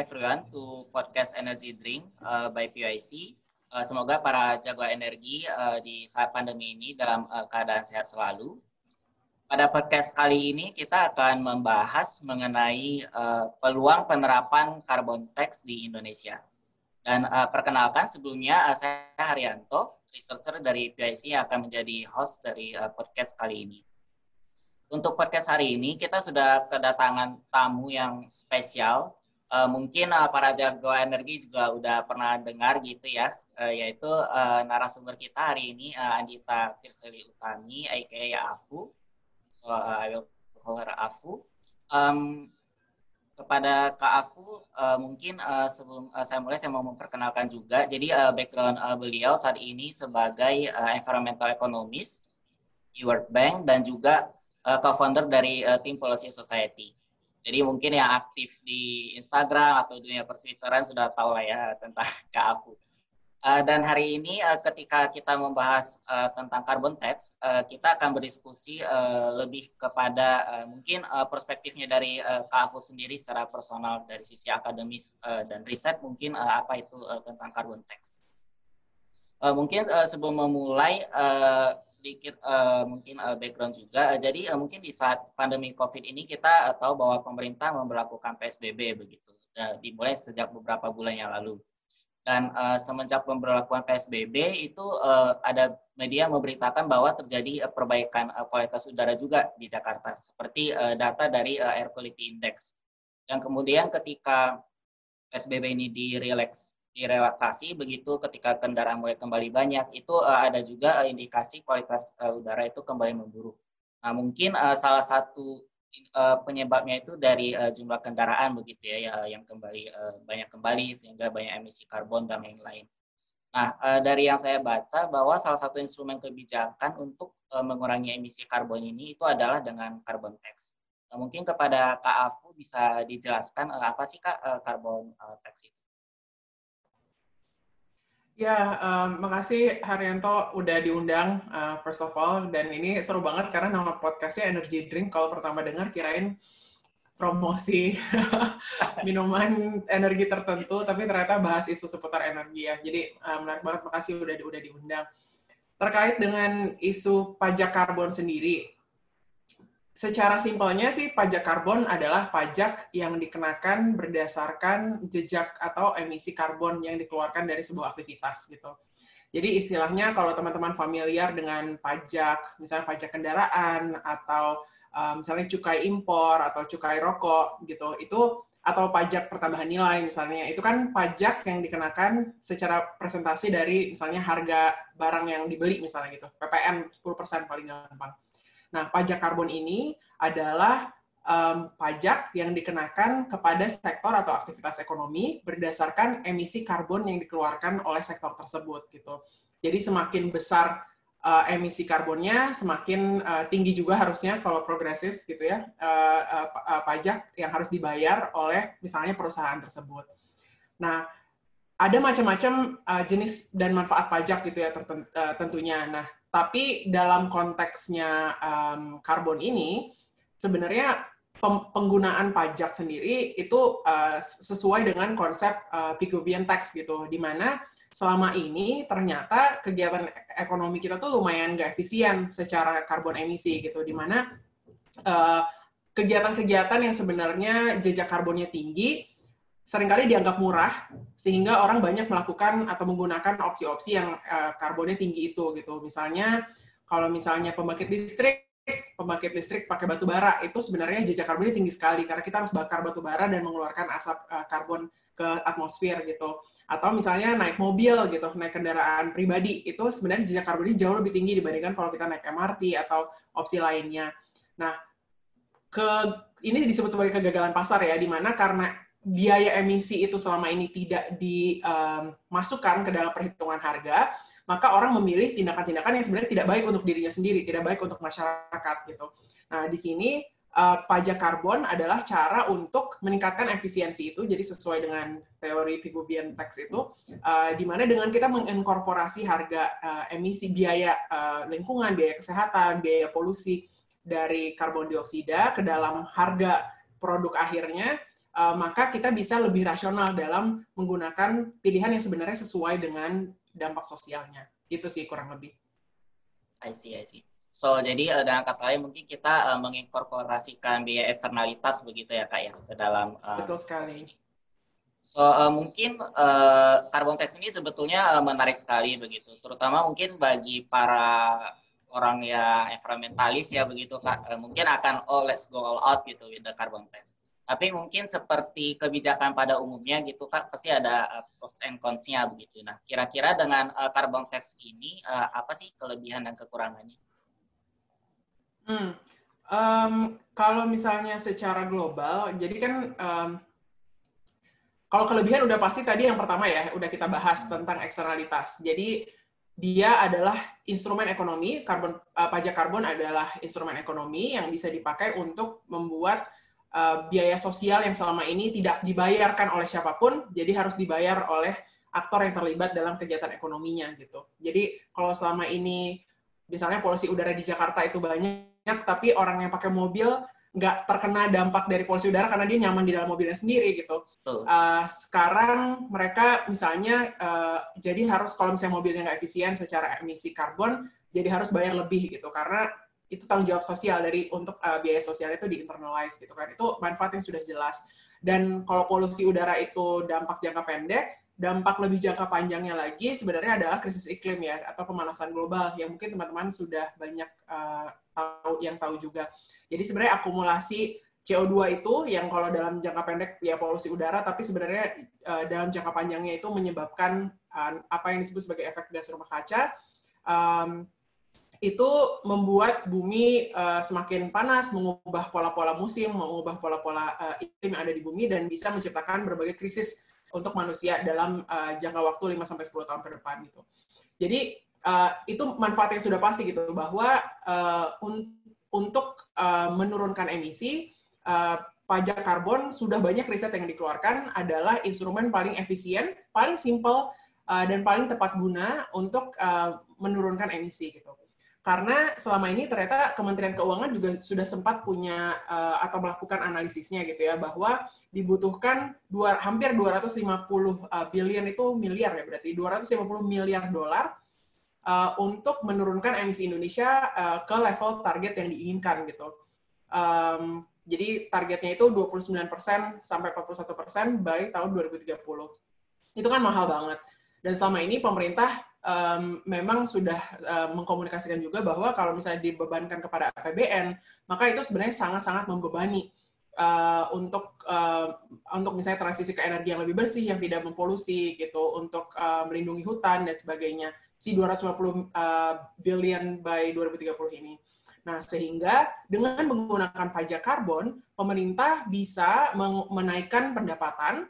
everyone to podcast Energy Drink uh, by PIC. Uh, semoga para jago energi uh, di saat pandemi ini dalam uh, keadaan sehat selalu. Pada podcast kali ini kita akan membahas mengenai uh, peluang penerapan carbon tax di Indonesia. Dan uh, perkenalkan sebelumnya uh, saya Haryanto, researcher dari PIC yang akan menjadi host dari uh, podcast kali ini. Untuk podcast hari ini kita sudah kedatangan tamu yang spesial. Uh, mungkin uh, para jago energi juga udah pernah dengar gitu ya, uh, yaitu uh, narasumber kita hari ini uh, Andita Firseli Utami, aka Afu So uh, I will call her Afu. Um, kepada Kak Afu, uh, mungkin uh, sebelum uh, saya mulai saya mau memperkenalkan juga. Jadi uh, background uh, beliau saat ini sebagai uh, environmental economist di World Bank dan juga uh, co-founder dari uh, Team Policy Society. Jadi mungkin yang aktif di Instagram atau dunia pertwitteran sudah tahu lah ya tentang Kak Afu. Uh, dan hari ini uh, ketika kita membahas uh, tentang carbon tax, kita akan berdiskusi lebih kepada mungkin perspektifnya dari Kak Afu sendiri secara personal dari sisi akademis dan riset mungkin apa itu tentang carbon tax. Uh, mungkin uh, sebelum memulai uh, sedikit uh, mungkin uh, background juga. Uh, jadi uh, mungkin di saat pandemi COVID ini kita uh, tahu bahwa pemerintah memperlakukan PSBB begitu. Uh, dimulai sejak beberapa bulan yang lalu. Dan uh, semenjak pemberlakuan PSBB itu uh, ada media memberitakan bahwa terjadi uh, perbaikan uh, kualitas udara juga di Jakarta, seperti uh, data dari uh, Air Quality Index. Dan kemudian ketika PSBB ini direlaks, direlaksasi, begitu ketika kendaraan mulai kembali banyak, itu uh, ada juga uh, indikasi kualitas uh, udara itu kembali memburuk. Nah, mungkin uh, salah satu uh, penyebabnya itu dari uh, jumlah kendaraan begitu ya, ya yang kembali uh, banyak kembali sehingga banyak emisi karbon dan lain-lain. Nah, uh, dari yang saya baca bahwa salah satu instrumen kebijakan untuk uh, mengurangi emisi karbon ini itu adalah dengan carbon tax. Nah, mungkin kepada Kak Afu bisa dijelaskan uh, apa sih Kak uh, carbon uh, tax itu? Ya, um, makasih Haryanto udah diundang uh, first of all dan ini seru banget karena nama podcastnya Energy Drink. Kalau pertama dengar kirain promosi minuman energi tertentu, tapi ternyata bahas isu seputar energi ya. Jadi uh, menarik banget, makasih udah udah diundang. Terkait dengan isu pajak karbon sendiri, secara simpelnya sih pajak karbon adalah pajak yang dikenakan berdasarkan jejak atau emisi karbon yang dikeluarkan dari sebuah aktivitas gitu. Jadi istilahnya kalau teman-teman familiar dengan pajak, misalnya pajak kendaraan atau um, misalnya cukai impor atau cukai rokok gitu, itu atau pajak pertambahan nilai misalnya, itu kan pajak yang dikenakan secara presentasi dari misalnya harga barang yang dibeli misalnya gitu, PPN 10% paling gampang. Nah, pajak karbon ini adalah um, pajak yang dikenakan kepada sektor atau aktivitas ekonomi berdasarkan emisi karbon yang dikeluarkan oleh sektor tersebut gitu. Jadi semakin besar uh, emisi karbonnya, semakin uh, tinggi juga harusnya kalau progresif gitu ya uh, uh, pajak yang harus dibayar oleh misalnya perusahaan tersebut. Nah, ada macam-macam uh, jenis dan manfaat pajak gitu ya tentunya. Nah, tapi dalam konteksnya um, karbon ini, sebenarnya penggunaan pajak sendiri itu uh, sesuai dengan konsep uh, Pigouvian tax gitu, di mana selama ini ternyata kegiatan ekonomi kita tuh lumayan nggak efisien secara karbon emisi gitu, di mana kegiatan-kegiatan uh, yang sebenarnya jejak karbonnya tinggi sering kali dianggap murah sehingga orang banyak melakukan atau menggunakan opsi-opsi yang uh, karbonnya tinggi itu gitu. Misalnya kalau misalnya pembangkit listrik pembangkit listrik pakai batu bara itu sebenarnya jejak karbonnya tinggi sekali karena kita harus bakar batu bara dan mengeluarkan asap uh, karbon ke atmosfer gitu. Atau misalnya naik mobil gitu, naik kendaraan pribadi itu sebenarnya jejak karbonnya jauh lebih tinggi dibandingkan kalau kita naik MRT atau opsi lainnya. Nah, ke ini disebut sebagai kegagalan pasar ya, di mana karena biaya emisi itu selama ini tidak dimasukkan ke dalam perhitungan harga, maka orang memilih tindakan-tindakan yang sebenarnya tidak baik untuk dirinya sendiri, tidak baik untuk masyarakat gitu. Nah, di sini uh, pajak karbon adalah cara untuk meningkatkan efisiensi itu, jadi sesuai dengan teori Pigouvian tax itu, uh, di mana dengan kita menginkorporasi harga uh, emisi biaya uh, lingkungan, biaya kesehatan, biaya polusi dari karbon dioksida ke dalam harga produk akhirnya, uh, maka kita bisa lebih rasional dalam menggunakan pilihan yang sebenarnya sesuai dengan dampak sosialnya. Itu sih kurang lebih. I see, I see. So, jadi uh, dengan kata lain mungkin kita uh, menginkorporasikan biaya eksternalitas begitu ya Kak ya ke dalam uh, Betul sekali. Ini. So, uh, mungkin uh, carbon tax ini sebetulnya uh, menarik sekali begitu, terutama mungkin bagi para orang yang environmentalis ya begitu Kak, uh, mungkin akan oh let's go all out gitu with the carbon tax. Tapi mungkin seperti kebijakan pada umumnya gitu Kak, pasti ada uh, pros and cons-nya begitu. Nah, kira-kira dengan uh, carbon tax ini uh, apa sih kelebihan dan kekurangannya? Hmm. Um, kalau misalnya secara global, jadi kan um, kalau kelebihan udah pasti tadi yang pertama ya, udah kita bahas tentang eksternalitas. Jadi dia adalah instrumen ekonomi, karbon uh, pajak karbon adalah instrumen ekonomi yang bisa dipakai untuk membuat uh, biaya sosial yang selama ini tidak dibayarkan oleh siapa pun, jadi harus dibayar oleh aktor yang terlibat dalam kegiatan ekonominya gitu. Jadi kalau selama ini misalnya polusi udara di Jakarta itu banyak tapi orang yang pakai mobil nggak terkena dampak dari polusi udara karena dia nyaman di dalam mobilnya sendiri gitu. Uh, sekarang mereka misalnya uh, jadi harus kalau misalnya mobilnya nggak efisien secara emisi karbon, jadi harus bayar lebih gitu karena itu tanggung jawab sosial dari untuk uh, biaya sosial itu di internalize gitu kan. Itu manfaat yang sudah jelas. Dan kalau polusi udara itu dampak jangka pendek, dampak lebih jangka panjangnya lagi sebenarnya adalah krisis iklim ya atau pemanasan global yang mungkin teman-teman sudah banyak uh, tahu yang tahu juga. Jadi sebenarnya akumulasi CO2 itu yang kalau dalam jangka pendek ya polusi udara tapi sebenarnya uh, dalam jangka panjangnya itu menyebabkan uh, apa yang disebut sebagai efek gas rumah kaca um, itu membuat bumi uh, semakin panas, mengubah pola-pola musim, mengubah pola-pola uh, iklim yang ada di bumi dan bisa menciptakan berbagai krisis untuk manusia dalam uh, jangka waktu 5 sampai 10 tahun ke depan gitu. Jadi uh, itu manfaat yang sudah pasti gitu bahwa uh, un untuk uh, menurunkan emisi uh, pajak karbon sudah banyak riset yang dikeluarkan adalah instrumen paling efisien, paling simple uh, dan paling tepat guna untuk uh, menurunkan emisi gitu karena selama ini ternyata Kementerian Keuangan juga sudah sempat punya uh, atau melakukan analisisnya gitu ya bahwa dibutuhkan dua, hampir 250 uh, billion itu miliar ya berarti 250 miliar dolar uh, untuk menurunkan emisi Indonesia uh, ke level target yang diinginkan gitu. Um, jadi targetnya itu 29% sampai 41% by tahun 2030. Itu kan mahal banget. Dan selama ini pemerintah um, memang sudah uh, mengkomunikasikan juga bahwa kalau misalnya dibebankan kepada APBN, maka itu sebenarnya sangat-sangat membebani uh, untuk uh, untuk misalnya transisi ke energi yang lebih bersih, yang tidak mempolusi gitu, untuk uh, melindungi hutan dan sebagainya. Si 250 uh, billion by 2030 ini. Nah, sehingga dengan menggunakan pajak karbon, pemerintah bisa menaikkan pendapatan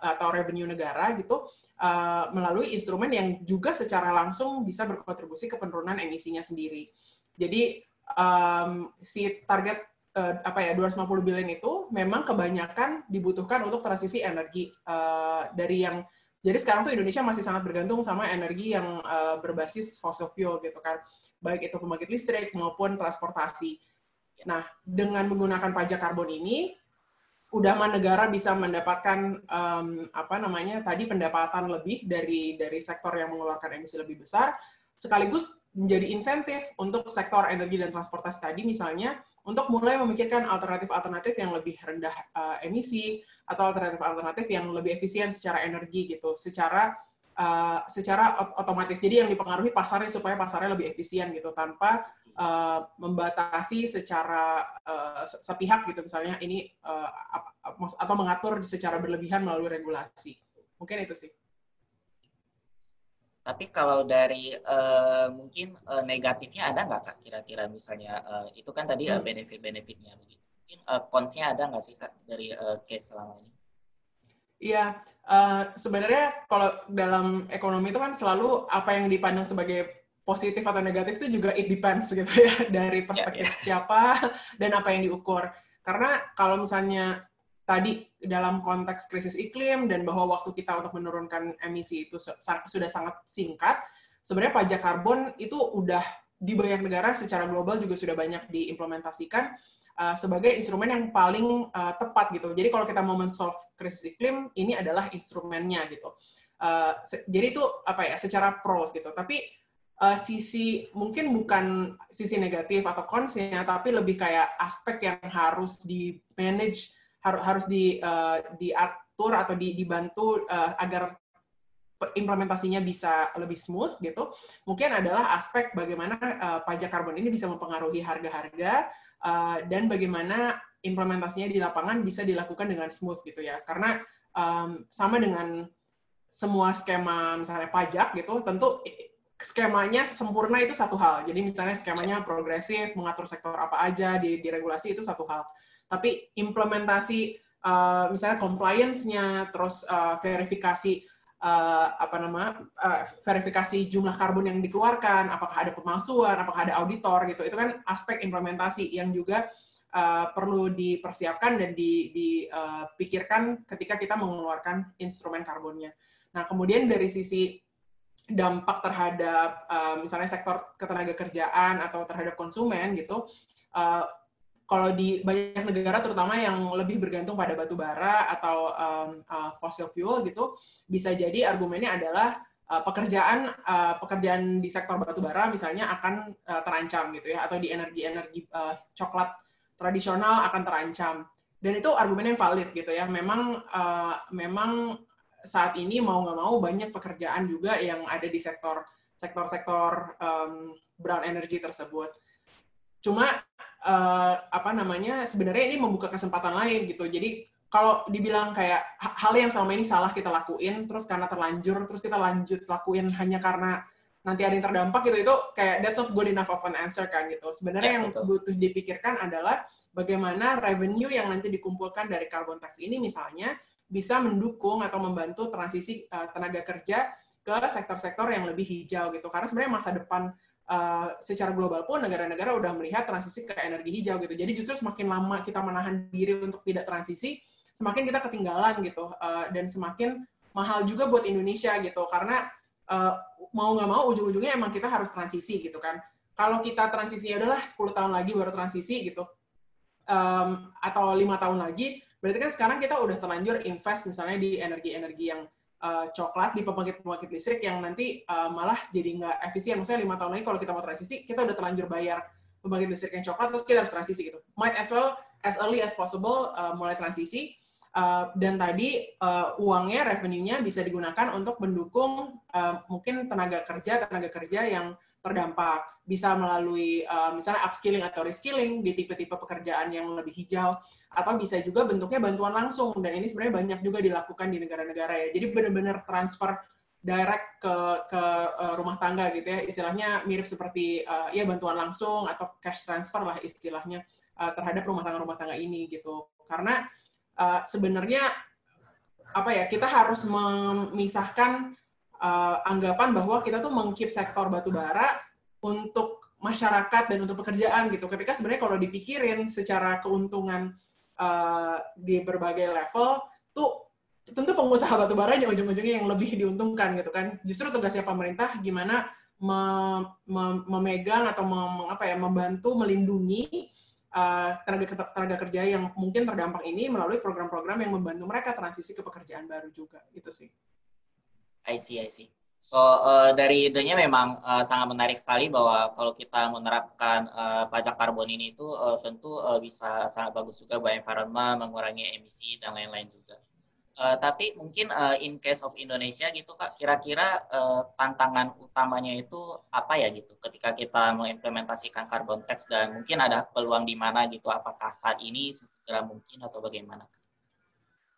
atau revenue negara gitu uh, melalui instrumen yang juga secara langsung bisa berkontribusi ke penurunan emisinya sendiri. Jadi um, si target uh, apa ya 250 billion itu memang kebanyakan dibutuhkan untuk transisi energi uh, dari yang jadi sekarang tuh Indonesia masih sangat bergantung sama energi yang uh, berbasis fossil fuel gitu kan, baik itu pembangkit listrik maupun transportasi. Nah, dengan menggunakan pajak karbon ini, udah mah negara bisa mendapatkan um, apa namanya tadi pendapatan lebih dari dari sektor yang mengeluarkan emisi lebih besar sekaligus menjadi insentif untuk sektor energi dan transportasi tadi misalnya untuk mulai memikirkan alternatif-alternatif yang lebih rendah uh, emisi atau alternatif-alternatif yang lebih efisien secara energi gitu secara uh, secara otomatis. Jadi yang dipengaruhi pasarnya supaya pasarnya lebih efisien gitu tanpa uh, membatasi secara uh, sepihak gitu misalnya ini uh, atau mengatur secara berlebihan melalui regulasi. Mungkin itu sih. Tapi kalau dari uh, mungkin uh, negatifnya ada nggak kak kira-kira misalnya uh, itu kan tadi uh, benefit-benefitnya begitu. Mungkin uh, konsnya ada nggak sih kak dari uh, case selama ini? Iya, uh, sebenarnya kalau dalam ekonomi itu kan selalu apa yang dipandang sebagai positif atau negatif itu juga it depends gitu ya dari ya, perspektif yeah, yeah. siapa dan apa yang diukur. Karena kalau misalnya tadi dalam konteks krisis iklim dan bahwa waktu kita untuk menurunkan emisi itu sudah sangat singkat, sebenarnya pajak karbon itu udah di banyak negara secara global juga sudah banyak diimplementasikan uh, sebagai instrumen yang paling uh, tepat gitu. Jadi kalau kita mau men-solve krisis iklim, ini adalah instrumennya gitu. Uh, jadi itu apa ya secara pros gitu. Tapi uh, sisi mungkin bukan sisi negatif atau consnya, tapi lebih kayak aspek yang harus di manage, harus harus di uh, diatur atau di, dibantu uh, agar implementasinya bisa lebih smooth gitu, mungkin adalah aspek bagaimana uh, pajak karbon ini bisa mempengaruhi harga-harga uh, dan bagaimana implementasinya di lapangan bisa dilakukan dengan smooth gitu ya. Karena um, sama dengan semua skema misalnya pajak gitu, tentu skemanya sempurna itu satu hal. Jadi misalnya skemanya progresif, mengatur sektor apa aja di, di regulasi itu satu hal. Tapi implementasi uh, misalnya compliance-nya, terus uh, verifikasi uh, apa nama uh, verifikasi jumlah karbon yang dikeluarkan, apakah ada pemalsuan, apakah ada auditor gitu. Itu kan aspek implementasi yang juga uh, perlu dipersiapkan dan dipikirkan uh, ketika kita mengeluarkan instrumen karbonnya. Nah, kemudian dari sisi dampak terhadap uh, misalnya sektor ketenaga kerjaan atau terhadap konsumen gitu, uh, kalau di banyak negara terutama yang lebih bergantung pada batu bara atau um, uh, fossil fuel gitu bisa jadi argumennya adalah uh, pekerjaan uh, pekerjaan di sektor batu bara misalnya akan uh, terancam gitu ya atau di energi-energi uh, coklat tradisional akan terancam. Dan itu argumen yang valid gitu ya. Memang uh, memang saat ini mau nggak mau banyak pekerjaan juga yang ada di sektor sektor-sektor um, brown energy tersebut cuma uh, apa namanya sebenarnya ini membuka kesempatan lain gitu. Jadi kalau dibilang kayak hal yang selama ini salah kita lakuin, terus karena terlanjur, terus kita lanjut lakuin hanya karena nanti ada yang terdampak gitu, itu kayak that's not good enough of an answer kan gitu. Sebenarnya ya, yang betul. butuh dipikirkan adalah bagaimana revenue yang nanti dikumpulkan dari carbon tax ini misalnya bisa mendukung atau membantu transisi uh, tenaga kerja ke sektor-sektor yang lebih hijau gitu. Karena sebenarnya masa depan uh, secara global pun negara-negara udah melihat transisi ke energi hijau gitu. Jadi justru semakin lama kita menahan diri untuk tidak transisi, semakin kita ketinggalan gitu uh, dan semakin mahal juga buat Indonesia gitu karena uh, mau nggak mau ujung-ujungnya emang kita harus transisi gitu kan. Kalau kita transisi ya udahlah 10 tahun lagi baru transisi gitu. Um, atau lima tahun lagi, berarti kan sekarang kita udah terlanjur invest misalnya di energi-energi yang uh, coklat di pembangkit-pembangkit listrik yang nanti uh, malah jadi nggak efisien. Maksudnya lima tahun lagi kalau kita mau transisi, kita udah terlanjur bayar pembangkit listrik yang coklat, terus kita harus transisi gitu. Might as well as early as possible uh, mulai transisi. Uh, dan tadi uh, uangnya, revenue-nya bisa digunakan untuk mendukung uh, mungkin tenaga kerja, tenaga kerja yang terdampak. Bisa melalui uh, misalnya upskilling atau reskilling di tipe-tipe pekerjaan yang lebih hijau, atau bisa juga bentuknya bantuan langsung. Dan ini sebenarnya banyak juga dilakukan di negara-negara ya. Jadi benar-benar transfer direct ke ke uh, rumah tangga gitu ya. Istilahnya mirip seperti uh, ya bantuan langsung atau cash transfer lah istilahnya uh, terhadap rumah tangga-rumah tangga ini gitu. Karena uh, sebenarnya apa ya kita harus memisahkan uh, anggapan bahwa kita tuh mengkip sektor batu bara untuk masyarakat dan untuk pekerjaan gitu. Ketika sebenarnya kalau dipikirin secara keuntungan uh, di berbagai level, tuh tentu pengusaha batu bara aja ujung-ujungnya yang lebih diuntungkan gitu kan. Justru tugasnya pemerintah gimana me, me, memegang atau mem, apa ya membantu melindungi uh, tenaga tenaga kerja yang mungkin terdampak ini melalui program-program yang membantu mereka transisi ke pekerjaan baru juga itu sih. I see, I see. So uh, dari idenya memang uh, sangat menarik sekali bahwa kalau kita menerapkan uh, pajak karbon ini itu uh, tentu uh, bisa sangat bagus juga buat environment, mengurangi emisi dan lain-lain juga. Uh, tapi mungkin uh, in case of Indonesia gitu kak, kira-kira uh, tantangan utamanya itu apa ya gitu? Ketika kita mengimplementasikan carbon tax dan mungkin ada peluang di mana gitu? Apakah saat ini sesegera mungkin atau bagaimana?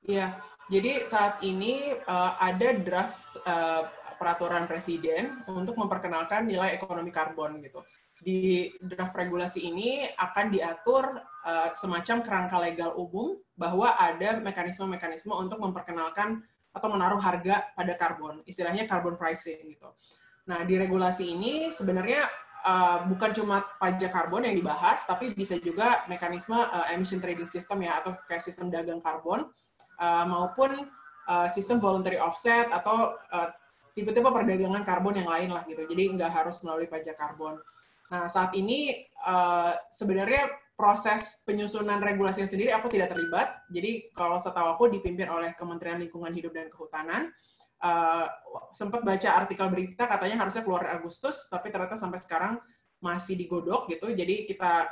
Iya, jadi saat ini uh, ada draft uh, peraturan presiden untuk memperkenalkan nilai ekonomi karbon gitu. Di draft regulasi ini akan diatur uh, semacam kerangka legal umum bahwa ada mekanisme-mekanisme untuk memperkenalkan atau menaruh harga pada karbon, istilahnya carbon pricing gitu. Nah, di regulasi ini sebenarnya uh, bukan cuma pajak karbon yang dibahas, tapi bisa juga mekanisme uh, emission trading system ya atau kayak sistem dagang karbon uh, maupun uh, sistem voluntary offset atau tipe tipe-tipe perdagangan karbon yang lain lah gitu. Jadi nggak harus melalui pajak karbon. Nah saat ini uh, sebenarnya proses penyusunan regulasinya sendiri aku tidak terlibat. Jadi kalau setahu aku dipimpin oleh Kementerian Lingkungan Hidup dan Kehutanan. Uh, sempat baca artikel berita katanya harusnya keluar Agustus, tapi ternyata sampai sekarang masih digodok gitu. Jadi kita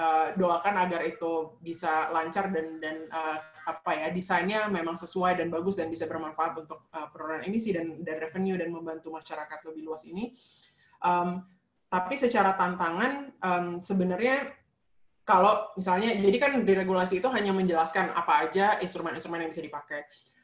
uh, doakan agar itu bisa lancar dan dan uh, apa ya desainnya memang sesuai dan bagus dan bisa bermanfaat untuk uh, penurunan emisi dan dan revenue dan membantu masyarakat lebih luas ini. Um, tapi secara tantangan um, sebenarnya kalau misalnya jadi kan di regulasi itu hanya menjelaskan apa aja instrumen-instrumen yang bisa dipakai.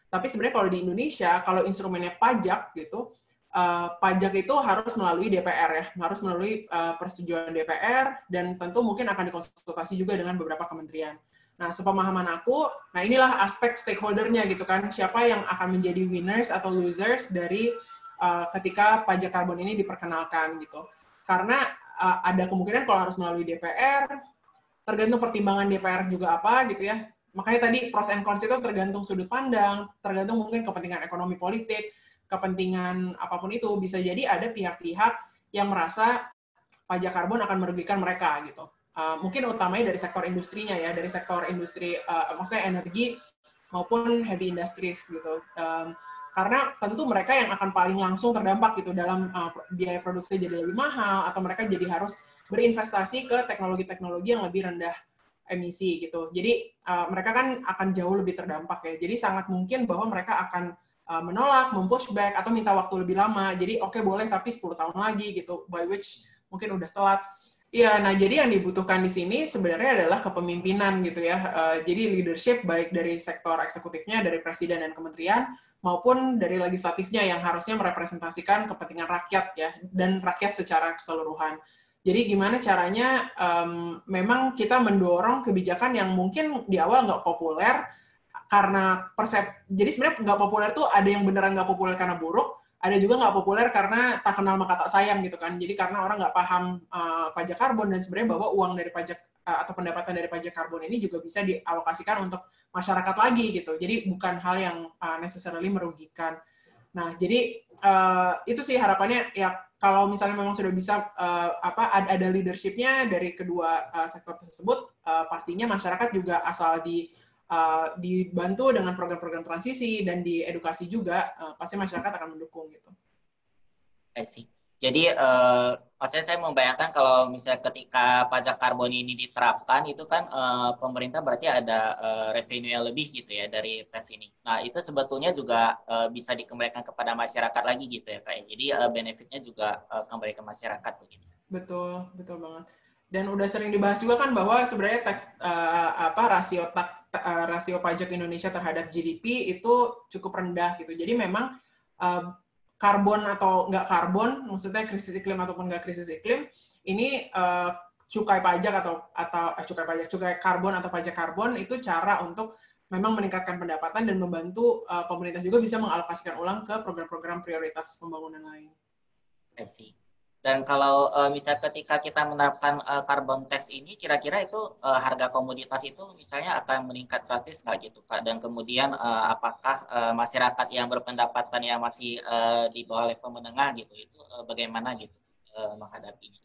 Tapi sebenarnya kalau di Indonesia kalau instrumennya pajak gitu uh, pajak itu harus melalui DPR ya, harus melalui uh, persetujuan DPR dan tentu mungkin akan dikonsultasi juga dengan beberapa kementerian. Nah, sepemahaman aku, nah inilah aspek stakeholdernya gitu kan, siapa yang akan menjadi winners atau losers dari uh, ketika pajak karbon ini diperkenalkan gitu. Karena uh, ada kemungkinan kalau harus melalui DPR, tergantung pertimbangan DPR juga apa gitu ya. Makanya tadi pros and cons itu tergantung sudut pandang, tergantung mungkin kepentingan ekonomi politik, kepentingan apa pun itu. Bisa jadi ada pihak-pihak yang merasa pajak karbon akan merugikan mereka gitu. Uh, mungkin utamanya dari sektor industrinya ya, dari sektor industri, uh, maksudnya energi maupun heavy industries gitu. Um, karena tentu mereka yang akan paling langsung terdampak gitu dalam uh, biaya produksi jadi lebih mahal atau mereka jadi harus berinvestasi ke teknologi-teknologi yang lebih rendah emisi gitu. Jadi uh, mereka kan akan jauh lebih terdampak ya. Jadi sangat mungkin bahwa mereka akan uh, menolak, mempushback atau minta waktu lebih lama. Jadi oke okay, boleh tapi 10 tahun lagi gitu. By which mungkin udah telat. Iya, nah jadi yang dibutuhkan di sini sebenarnya adalah kepemimpinan gitu ya. Uh, jadi leadership baik dari sektor eksekutifnya, dari presiden dan kementerian, maupun dari legislatifnya yang harusnya merepresentasikan kepentingan rakyat ya, dan rakyat secara keseluruhan. Jadi gimana caranya um, memang kita mendorong kebijakan yang mungkin di awal nggak populer karena persep. Jadi sebenarnya nggak populer tuh ada yang beneran nggak populer karena buruk, ada juga nggak populer karena tak kenal maka tak sayang gitu kan. Jadi karena orang nggak paham uh, pajak karbon dan sebenarnya bahwa uang dari pajak uh, atau pendapatan dari pajak karbon ini juga bisa dialokasikan untuk masyarakat lagi gitu. Jadi bukan hal yang uh, necessarily merugikan. Nah, jadi uh, itu sih harapannya ya kalau misalnya memang sudah bisa uh, apa ada leadershipnya dari kedua uh, sektor tersebut, uh, pastinya masyarakat juga asal di uh, dibantu dengan program-program transisi dan diedukasi juga, uh, pasti masyarakat akan mendukung gitu. I see. Jadi, uh, maksudnya saya membayangkan kalau misalnya ketika pajak karbon ini diterapkan, itu kan uh, pemerintah berarti ada uh, revenue yang lebih gitu ya dari tes ini. Nah, itu sebetulnya juga uh, bisa dikembalikan kepada masyarakat lagi gitu ya, kayak. Jadi, uh, benefitnya juga uh, kembali ke masyarakat begitu. Betul, betul banget. Dan udah sering dibahas juga kan bahwa sebenarnya teks, uh, apa rasio tak, uh, rasio pajak Indonesia terhadap GDP itu cukup rendah gitu. Jadi memang uh, karbon atau nggak karbon, maksudnya krisis iklim ataupun nggak krisis iklim, ini uh, cukai pajak atau atau eh, cukai pajak, cukai karbon atau pajak karbon itu cara untuk memang meningkatkan pendapatan dan membantu uh, pemerintah juga bisa mengalokasikan ulang ke program-program prioritas pembangunan lain. I see. Dan kalau uh, misalnya ketika kita menerapkan uh, carbon tax ini, kira-kira itu uh, harga komoditas itu misalnya akan meningkat drastis nggak gitu Kak? Dan kemudian uh, apakah uh, masyarakat yang berpendapatan yang masih uh, di bawah level menengah gitu, itu uh, bagaimana gitu uh, menghadapinya?